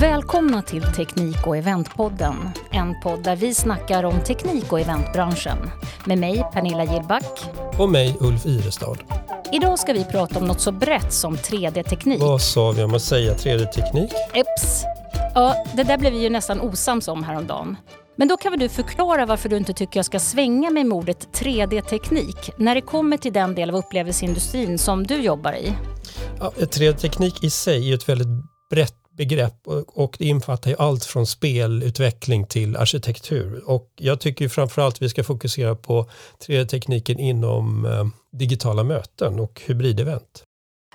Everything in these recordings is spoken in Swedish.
Välkomna till Teknik och eventpodden. En podd där vi snackar om teknik och eventbranschen. Med mig Pernilla Gillback. Och mig Ulf Irestad. Idag ska vi prata om något så brett som 3D-teknik. Vad sa vi om att säga 3D-teknik? Eps. Ja, det där blev vi ju nästan osams om häromdagen. Men då kan väl du förklara varför du inte tycker jag ska svänga mig med ordet 3D-teknik när det kommer till den del av upplevelseindustrin som du jobbar i? Ja, 3D-teknik i sig är ett väldigt brett begrepp och det infattar ju allt från spelutveckling till arkitektur. Och jag tycker framförallt att vi ska fokusera på 3D-tekniken inom eh, digitala möten och hybridevent.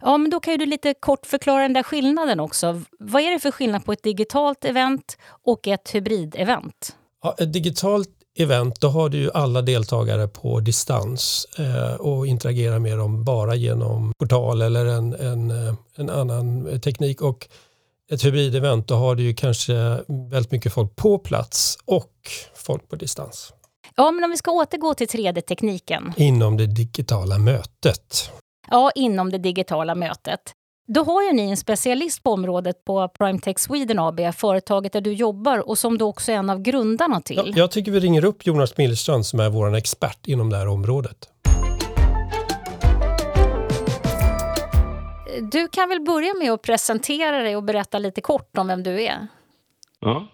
Ja, men då kan ju du lite kort förklara den där skillnaden också. Vad är det för skillnad på ett digitalt event och ett hybridevent? Ja, ett digitalt event, då har du ju alla deltagare på distans eh, och interagerar med dem bara genom portal eller en, en, eh, en annan teknik. Och ett hybridevent, då har du ju kanske väldigt mycket folk på plats och folk på distans. Ja, men om vi ska återgå till 3D-tekniken. Inom det digitala mötet. Ja, inom det digitala mötet. Då har ju ni en specialist på området på Primetech Sweden AB, företaget där du jobbar och som du också är en av grundarna till. Ja, jag tycker vi ringer upp Jonas Millstrand som är vår expert inom det här området. Du kan väl börja med att presentera dig och berätta lite kort om vem du är? Ja.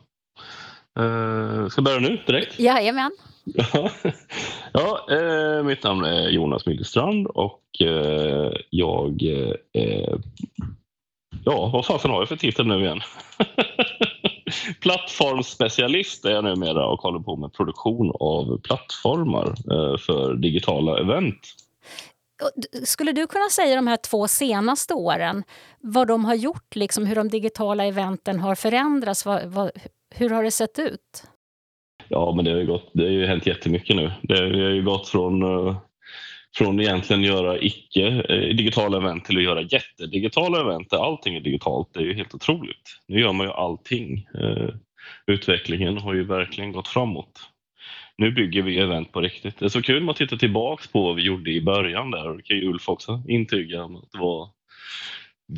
Uh, ska jag börja nu direkt? Jajamän. ja, eh, mitt namn är Jonas Millstrand och eh, jag... Eh, ja, vad fasen har jag för titel nu igen? Plattformsspecialist är jag numera och håller på med produktion av plattformar eh, för digitala event. Skulle du kunna säga de här två senaste åren vad de har gjort, liksom hur de digitala eventen har förändrats? Vad, vad, hur har det sett ut? Ja, men det har ju, gått, det har ju hänt jättemycket nu. Det har ju gått från, eh, från egentligen göra icke-digitala eh, event till att göra jättedigitala event där allting är digitalt. Det är ju helt otroligt. Nu gör man ju allting. Eh, utvecklingen har ju verkligen gått framåt. Nu bygger vi event på riktigt. Det är så kul att titta tillbaks på vad vi gjorde i början där. Det kan ju Ulf också intyga. Att det var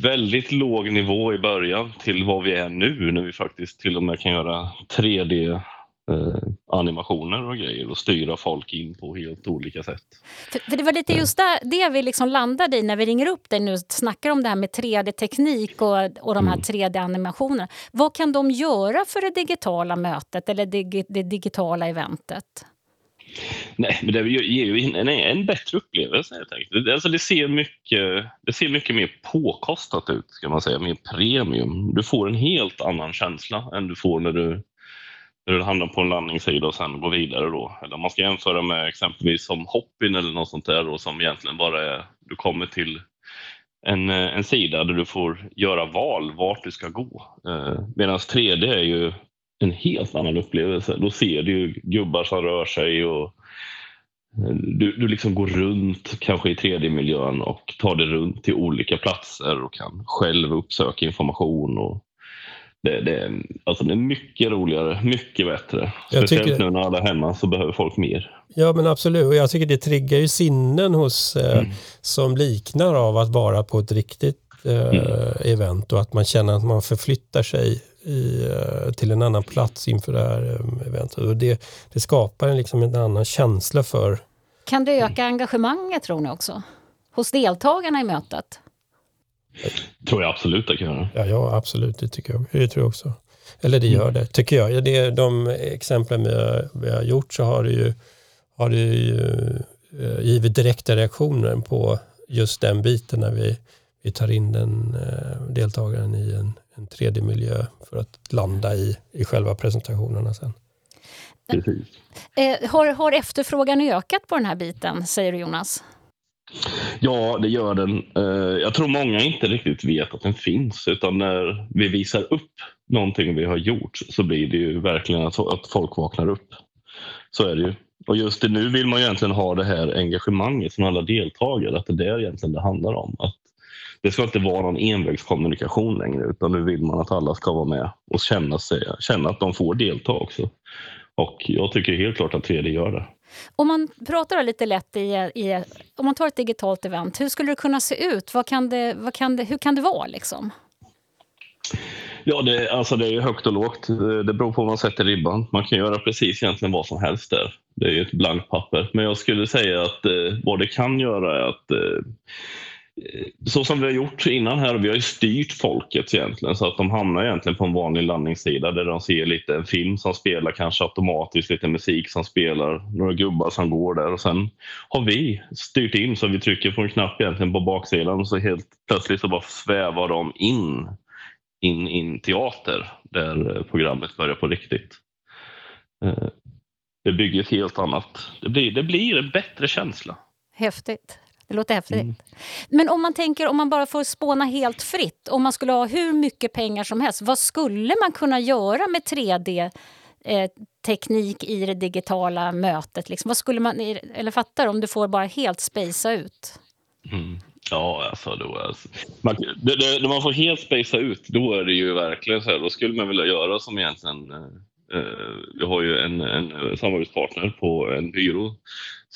väldigt låg nivå i början till vad vi är nu när vi faktiskt till och med kan göra 3D animationer och grejer och styra folk in på helt olika sätt. För, för det var lite just där, det vi liksom landade i när vi ringer upp dig nu och snackar om det här med 3D-teknik och, och de här 3D-animationerna. Vad kan de göra för det digitala mötet eller det, det digitala eventet? Nej, men det ger ju en, en bättre upplevelse helt enkelt. Alltså det, ser mycket, det ser mycket mer påkostat ut, ska man säga, mer premium. Du får en helt annan känsla än du får när du när du hamnar på en landningssida och sen går vidare då. Eller om man ska jämföra med exempelvis som Hoppin eller något sånt där då, som egentligen bara är, du kommer till en, eh, en sida där du får göra val vart du ska gå. Eh, Medan 3D är ju en helt annan upplevelse. Då ser du ju gubbar som rör sig och eh, du, du liksom går runt kanske i 3D-miljön och tar dig runt till olika platser och kan själv uppsöka information och det, det, alltså det är mycket roligare, mycket bättre. Jag Speciellt tycker... nu när alla är hemma så behöver folk mer. Ja men absolut, och jag tycker det triggar ju sinnen hos eh, mm. som liknar av att vara på ett riktigt eh, mm. event och att man känner att man förflyttar sig i, eh, till en annan plats inför det här eh, eventet. Och det, det skapar en, liksom en annan känsla för... Kan det öka engagemanget tror ni också? Hos deltagarna i mötet? Tror jag absolut det kan göra. Ja, ja, absolut. Det tycker jag. Det tror jag också. Eller det gör det, tycker jag. Det, de exemplen vi har, vi har gjort så har det ju, har det ju eh, givit direkta reaktioner på just den biten när vi, vi tar in den eh, deltagaren i en, en 3D-miljö för att landa i, i själva presentationerna sen. Precis. Eh, har, har efterfrågan ökat på den här biten, säger du Jonas? Ja, det gör den. Eh, jag tror många inte riktigt vet att den finns utan när vi visar upp någonting vi har gjort så blir det ju verkligen att folk vaknar upp. Så är det ju. Och just det, nu vill man ju egentligen ha det här engagemanget från alla deltagare, att det är det egentligen det handlar om. Att det ska inte vara någon envägskommunikation längre utan nu vill man att alla ska vara med och känna, sig, känna att de får delta också. Och jag tycker helt klart att 3D gör det. Om man pratar lite lätt i, i, om man tar ett digitalt event, hur skulle det kunna se ut? Vad kan det, vad kan det, hur kan det vara? Liksom? Ja, det, alltså det är högt och lågt. Det beror på var man sätter ribban. Man kan göra precis egentligen vad som helst där. Det är ju ett blankt papper. Men jag skulle säga att eh, vad det kan göra är att eh, Eh, så som vi har gjort innan här, vi har ju styrt folket egentligen så att de hamnar egentligen på en vanlig landningssida där de ser lite en film som spelar kanske automatiskt, lite musik som spelar, några gubbar som går där och sen har vi styrt in så vi trycker på en knapp egentligen på baksidan och så helt plötsligt så bara svävar de in in i en teater där eh, programmet börjar på riktigt. Eh, det bygger ett helt annat... Det blir, det blir en bättre känsla. Häftigt. Det låter häftigt. Mm. Men om man tänker om man bara får spåna helt fritt, om man skulle ha hur mycket pengar som helst, vad skulle man kunna göra med 3D? Eh, teknik i det digitala mötet. Liksom. Vad skulle man, eller fattar om du får bara helt spacea ut? Mm. Ja, alltså, då, alltså. Man, det, det, när man får helt spacea ut, då är det ju verkligen så här, då skulle man vilja göra som egentligen eh, eh, vi har ju en, en samarbetspartner på en byrå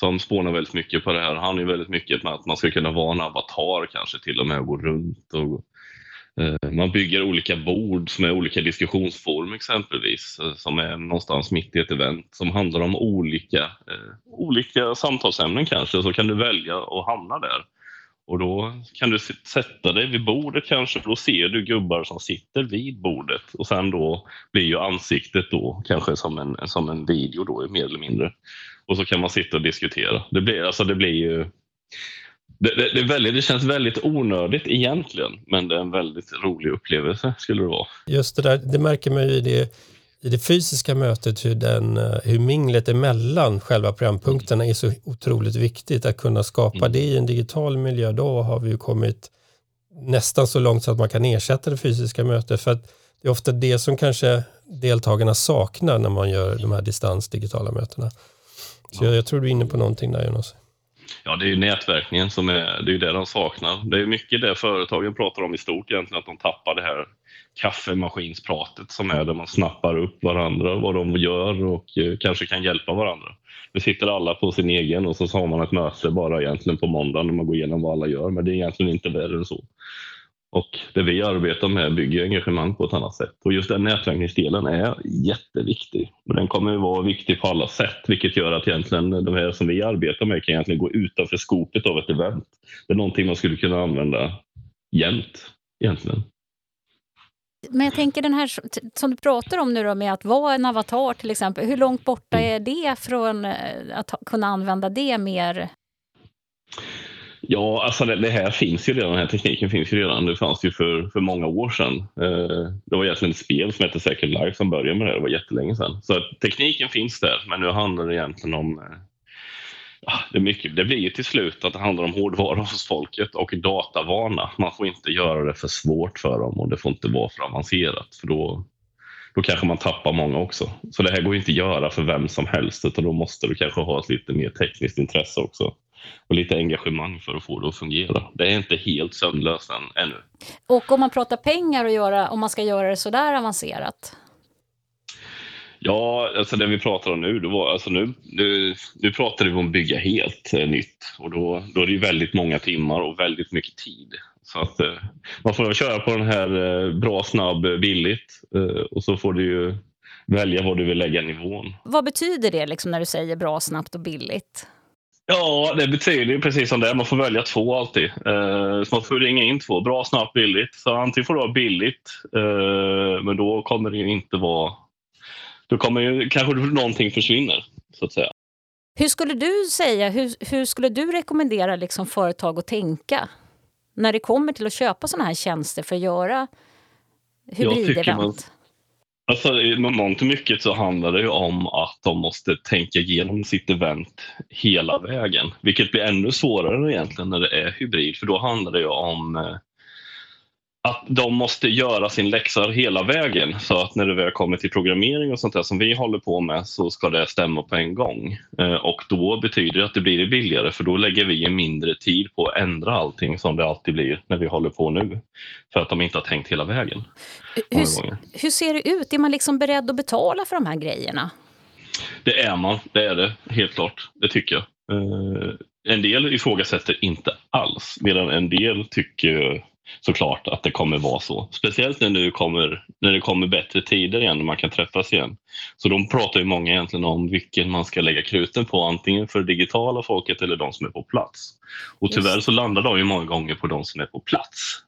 som spånar väldigt mycket på det här. Han är väldigt mycket med att man ska kunna vara en avatar kanske till och med och gå runt. Och, eh, man bygger olika bord som är olika diskussionsform exempelvis eh, som är någonstans mitt i ett event som handlar om olika, eh, olika samtalsämnen kanske så kan du välja att hamna där. Och då kan du sätta dig vid bordet kanske, för då ser du gubbar som sitter vid bordet och sen då blir ju ansiktet då kanske som en, som en video då mer eller mindre. Och så kan man sitta och diskutera. Det blir, alltså det blir ju det, det, det, väldigt, det känns väldigt onödigt egentligen, men det är en väldigt rolig upplevelse skulle det vara. Just det där, det märker man ju i det i det fysiska mötet hur, den, eh, hur minglet emellan själva programpunkterna är så otroligt viktigt. Att kunna skapa mm. det i en digital miljö, då har vi ju kommit nästan så långt så att man kan ersätta det fysiska mötet. För att det är ofta det som kanske deltagarna saknar när man gör de här distansdigitala mötena. Så jag, jag, tror du är inne på någonting där Jonas. Ja, det är ju nätverkningen som är det, är det de saknar. Det är mycket det företagen pratar om i stort egentligen, att de tappar det här kaffemaskinspratet som är där man snappar upp varandra, vad de gör och eh, kanske kan hjälpa varandra. Nu sitter alla på sin egen och så har man ett möte bara egentligen på måndagen när man går igenom vad alla gör, men det är egentligen inte värre än så. Och det vi arbetar med bygger engagemang på ett annat sätt. Och just den nätverkningsdelen är jätteviktig. Och den kommer att vara viktig på alla sätt, vilket gör att egentligen de här som vi arbetar med kan egentligen gå utanför skopet av ett event. Det är någonting man skulle kunna använda jämt egentligen. Men jag tänker den här som du pratar om nu då med att vara en avatar till exempel. Hur långt borta är det från eh, att kunna använda det mer? Ja, alltså det, det, här finns ju redan, den här tekniken finns ju redan. Det fanns ju för, för många år sedan. Eh, det var egentligen ett spel som hette Second Life som började med det, det var jättelänge sedan. Så tekniken finns där, men nu handlar det egentligen om eh, det, mycket, det blir ju till slut att det handlar om hårdvara hos folket och datavana. Man får inte göra det för svårt för dem och det får inte vara för avancerat för då, då kanske man tappar många också. Så det här går inte att göra för vem som helst utan då måste du kanske ha ett lite mer tekniskt intresse också och lite engagemang för att få det att fungera. Det är inte helt sömnlöst än, ännu. Och om man pratar pengar och göra, om man ska göra det så där avancerat? Ja, alltså det vi pratar om nu, då var, alltså nu, nu, nu pratar vi om att bygga helt eh, nytt och då, då är det väldigt många timmar och väldigt mycket tid. Så att eh, man får köra på den här eh, bra, snabb, billigt eh, och så får du ju välja var du vill lägga nivån. Vad betyder det liksom när du säger bra, snabbt och billigt? Ja, det betyder ju precis som det Man får välja två alltid. Eh, så man får ringa in två. Bra, snabbt, billigt. Så antingen får du ha billigt, eh, men då kommer det ju inte vara då kommer ju kanske någonting försvinner, så att säga. Hur skulle du säga, hur, hur skulle du rekommendera liksom företag att tänka när det kommer till att köpa sådana här tjänster för att göra hybridevent? Alltså, I mångt och mycket så handlar det ju om att de måste tänka igenom sitt event hela vägen, vilket blir ännu svårare egentligen när det är hybrid, för då handlar det ju om eh, att de måste göra sin läxa hela vägen så att när det väl kommer till programmering och sånt där som vi håller på med så ska det stämma på en gång. Eh, och då betyder det att det blir billigare för då lägger vi mindre tid på att ändra allting som det alltid blir när vi håller på nu. För att de inte har tänkt hela vägen. Hur, hur ser det ut? Är man liksom beredd att betala för de här grejerna? Det är man, det är det helt klart. Det tycker jag. Eh, en del ifrågasätter inte alls medan en del tycker såklart att det kommer vara så. Speciellt när det kommer, när det kommer bättre tider igen och man kan träffas igen. Så de pratar ju många egentligen om vilken man ska lägga kruten på, antingen för det digitala folket eller de som är på plats. Och tyvärr så landar de ju många gånger på de som är på plats.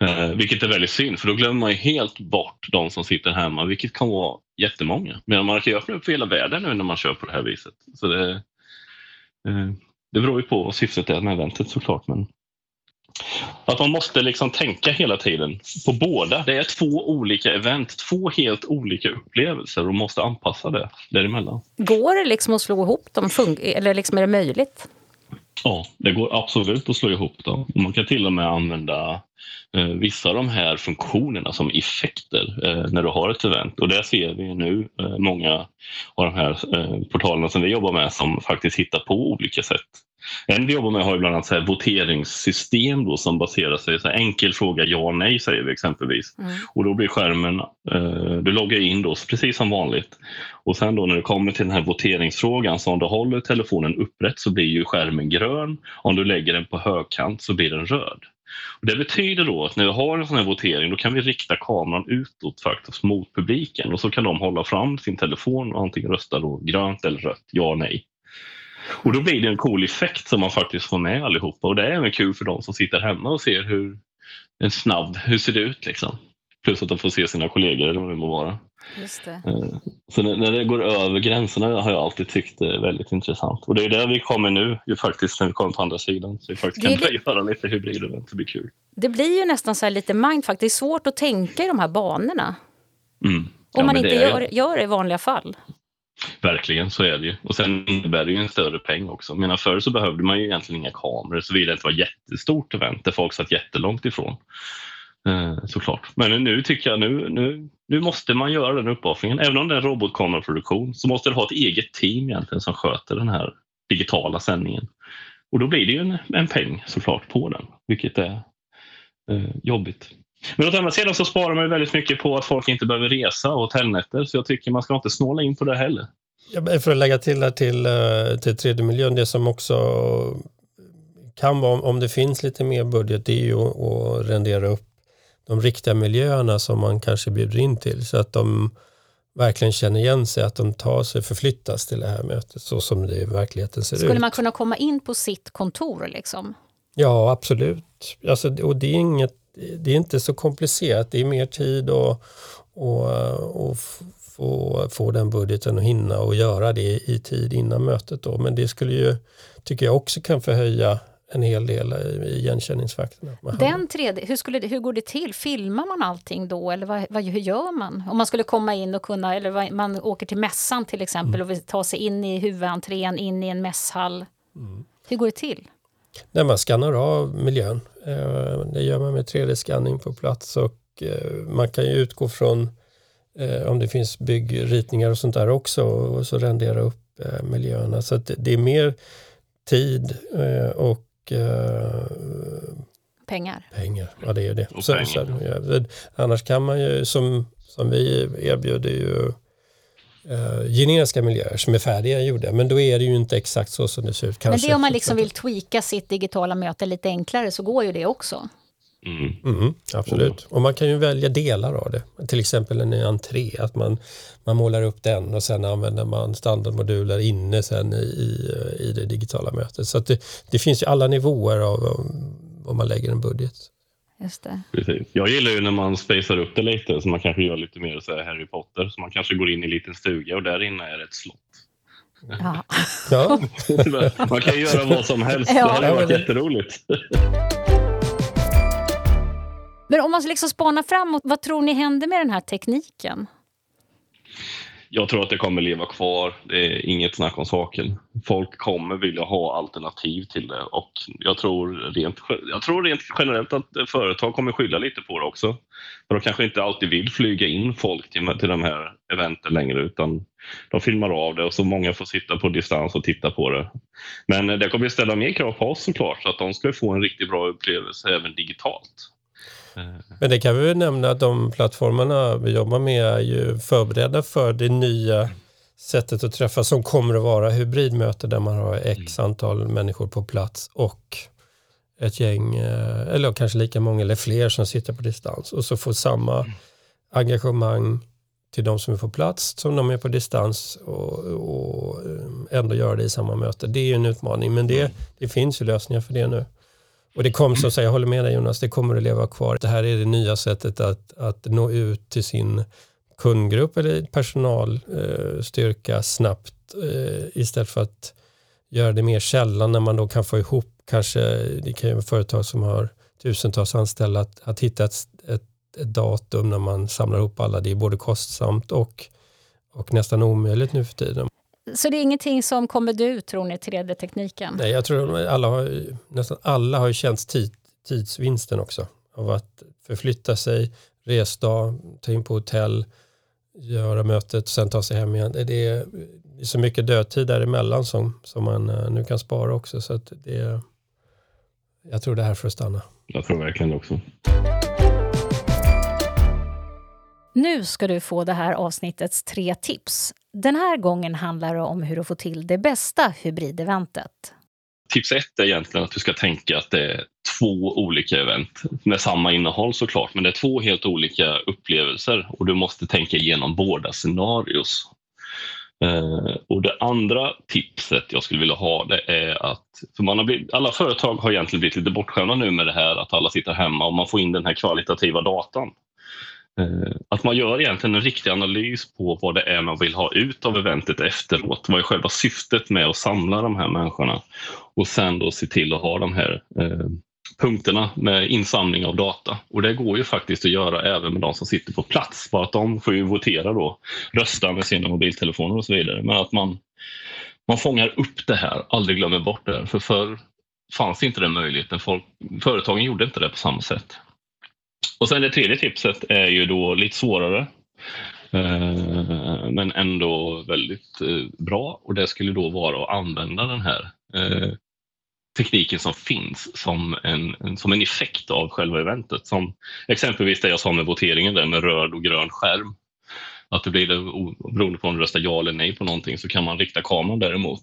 Eh, vilket är väldigt synd, för då glömmer man ju helt bort de som sitter hemma, vilket kan vara jättemånga. Men man kan ju öppna upp för hela världen nu när man kör på det här viset. Så det, eh, det beror ju på vad syftet är med eventet såklart. Men att man måste liksom tänka hela tiden på båda. Det är två olika event, två helt olika upplevelser och måste anpassa det däremellan. Går det liksom att slå ihop dem? Eller liksom är det möjligt? Ja, det går absolut att slå ihop dem. Man kan till och med använda eh, vissa av de här funktionerna som effekter eh, när du har ett event. Och det ser vi nu eh, många av de här eh, portalerna som vi jobbar med som faktiskt hittar på olika sätt en vi jobbar med har bland annat så voteringssystem då, som baserar sig på enkel fråga ja nej säger vi exempelvis. Mm. Och då blir skärmen, eh, du loggar in då precis som vanligt. Och sen då när det kommer till den här voteringsfrågan så om du håller telefonen upprätt så blir ju skärmen grön. Om du lägger den på högkant så blir den röd. Och det betyder då att när vi har en sån här votering då kan vi rikta kameran utåt faktiskt mot publiken och så kan de hålla fram sin telefon och antingen rösta då grönt eller rött, ja nej. Och då blir det en cool effekt som man faktiskt får med allihopa och det är även kul för de som sitter hemma och ser hur en snabb, hur ser det ut liksom. Plus att de får se sina kollegor eller vad det må vara. Just det. Eh, så när det går över gränserna har jag alltid tyckt det är väldigt intressant. Och det är där vi kommer nu, ju faktiskt när vi kommer på andra sidan. Så vi faktiskt kan börja göra lite hybridevent, det blir kul. Det blir ju nästan så lite mindfuck, det är svårt att tänka i de här banorna. Mm. Ja, Om man inte gör, gör det i vanliga fall. Verkligen, så är det ju. Och sen innebär det ju en större peng också. Men förr så behövde man ju egentligen inga kameror såvida det inte var jättestort event där folk satt jättelångt ifrån. Eh, såklart. Men nu tycker jag nu, nu, nu måste man göra den uppoffringen. Även om det är en robotkameraproduktion så måste du ha ett eget team egentligen som sköter den här digitala sändningen. Och då blir det ju en, en peng såklart på den, vilket är eh, jobbigt. Men åt andra sidan så sparar man väldigt mycket på att folk inte behöver resa och hotellnätter. Så jag tycker man ska inte snåla in på det heller. För att lägga till här till, eh, till 3D-miljön, det som också kan vara, om det finns lite mer budget, det är ju att rendera upp de riktiga miljöerna som man kanske bjuder in till. Så att de verkligen känner igen sig, att de tar sig, förflyttas till det här mötet så som det i verkligheten ser Skulle ut. Skulle man kunna komma in på sitt kontor liksom? Ja, absolut. Alltså, och det är inget det är inte så komplicerat. Det är mer tid och, och, och få, få den budgeten att hinna och göra det i tid innan mötet. Då. Men det skulle ju, tycker jag också kan förhöja en hel del i igenkänningsfaktorn. Den 3D, hur, skulle det, hur går det till? Filmar man allting då eller vad, vad, hur gör man? Om man skulle komma in och kunna, eller man åker till mässan till exempel mm. och vill ta sig in i huvudentrén, in i en mässhall. Mm. Hur går det till? När man skannar av miljön. Eh, det gör man med 3D-skanning på plats och eh, man kan ju utgå från eh, om det finns byggritningar och sånt där också och så rendera upp miljöerna. Så det är mer tid och pengar. Pengar, ja det är det. Så, ja, annars kan man ju som, som vi erbjuder ju uh, generiska miljöer som är färdiga gjorda. Men då är det ju inte exakt så som det ser ut. Kanske. Men det om man liksom vill tweaka sitt digitala möte lite enklare så går ju det också. Mm. Mm, absolut. Och man kan ju välja delar av det. Till exempel en entré, att man, man målar upp den och sen använder man standardmoduler inne sen i, i det digitala mötet. Så det, det finns ju alla nivåer av om man lägger en budget. Just det. Precis. Jag gillar ju när man spacear upp det lite, så man kanske gör lite mer så Harry Potter. Så man kanske går in i en liten stuga och där inne är det ett slott. Ja. ja. man kan ju göra vad som helst. Ja. Det hade varit jätteroligt. Men om man liksom spanar framåt, vad tror ni händer med den här tekniken? Jag tror att det kommer leva kvar. Det är inget snack om saken. Folk kommer vilja ha alternativ till det och jag tror rent, jag tror rent generellt att företag kommer skylla lite på det också. För de kanske inte alltid vill flyga in folk till, till de här eventen längre utan de filmar av det och så många får sitta på distans och titta på det. Men det kommer ställa mer krav på oss såklart så att de ska få en riktigt bra upplevelse även digitalt. Men det kan vi väl nämna att de plattformarna vi jobbar med är ju förberedda för det nya sättet att träffas som kommer att vara hybridmöte där man har x mm. antal människor på plats och ett gäng, eh, eller kanske lika många eller fler som sitter på distans och så får samma mm. engagemang till de som är på plats som de är på distans och, och eh, ändå göra det i samma möte. Det är en utmaning men det, mm. det finns ju lösningar för det nu. Och det kommer, som jag håller med dig Jonas, det kommer att leva kvar. Det här är det nya sättet att, att nå ut till sin kundgrupp eller personalstyrka eh, snabbt eh, istället för att göra det mer sällan när man då kan få ihop kanske, det kan ju vara företag som har tusentals anställda, att, att hitta ett, ett, ett, datum när man samlar ihop alla. Det är både kostsamt och, och nästan omöjligt nu för tiden. Så det är ingenting som kommer du tror ni, 3D-tekniken? Nej, jag tror alla har, nästan alla har ju känt tid, tidsvinsten också av att förflytta sig, resdag, ta in på hotell, göra mötet, sen ta sig hem igen. Det är, så mycket dödtid däremellan som, som man eh, nu kan spara också. Så att det, jag tror det här för att stanna. Jag tror verkligen det också. Nu ska du få det här avsnittets tre tips. Den här gången handlar det om hur du får till det bästa hybrideventet. Tips ett är egentligen att du ska tänka att det är två olika event med samma innehåll såklart, men det är två helt olika upplevelser och du måste tänka igenom båda scenarios. Eh, och det andra tipset jag skulle vilja ha det är att, för man har blivit, alla företag har egentligen blivit lite bortskämda nu med det här att alla sitter hemma och man får in den här kvalitativa datan. Eh, att man gör egentligen en riktig analys på vad det är man vill ha ut av eventet efteråt. Vad är själva syftet med att samla de här människorna? Och sen då se till att ha de här eh, punkterna med insamling av data. Och det går ju faktiskt att göra även med de som sitter på plats. Bara att de får ju votera då, rösta med sina mobiltelefoner och så vidare. Men att man, man fångar upp det här, aldrig glömmer bort det. För förr fanns inte den möjligheten. Folk, företagen gjorde inte det på samma sätt. Och sen det tredje tipset är ju då lite svårare. Eh, men ändå väldigt eh, bra och det skulle då vara att använda den här eh, tekniken som finns som en, som en effekt av själva eventet. Som exempelvis det jag sa med voteringen där med röd och grön skärm. Att det blir det, beroende på om du röstar ja eller nej på någonting så kan man rikta kameran däremot.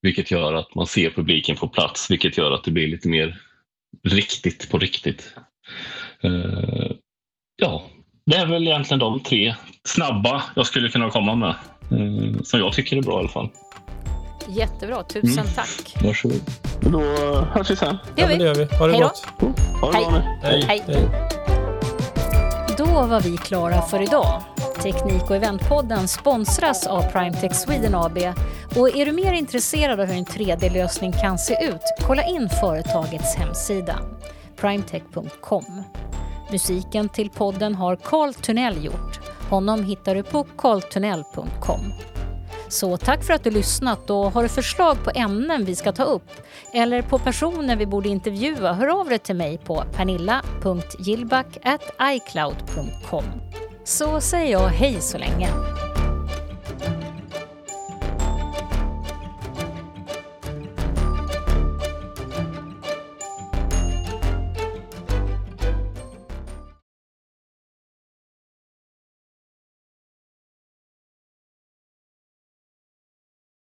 Vilket gör att man ser publiken på plats, vilket gör att det blir lite mer riktigt på riktigt. Uh, ja, det är väl egentligen de tre snabba jag skulle kunna komma med. Uh, som jag tycker är bra i alla fall. Jättebra, tusen mm. tack. Varsågod. Då hörs vi sen. Det gör vi. Ja, det gör vi. Ha det Hej gott. Ha det Hej. bra. Hej. Hej. Hej. Då var vi klara för idag. Teknik och eventpodden sponsras av Primetech Sweden AB. Och är du mer intresserad av hur en 3D-lösning kan se ut, kolla in företagets hemsida, primetech.com. Musiken till podden har Carl Tunnell gjort. Honom hittar du på carltunnell.com. Så tack för att du lyssnat och har du förslag på ämnen vi ska ta upp eller på personer vi borde intervjua, hör av dig till mig på pernilla.gillback.icloud.com. Så säger jag hej så länge.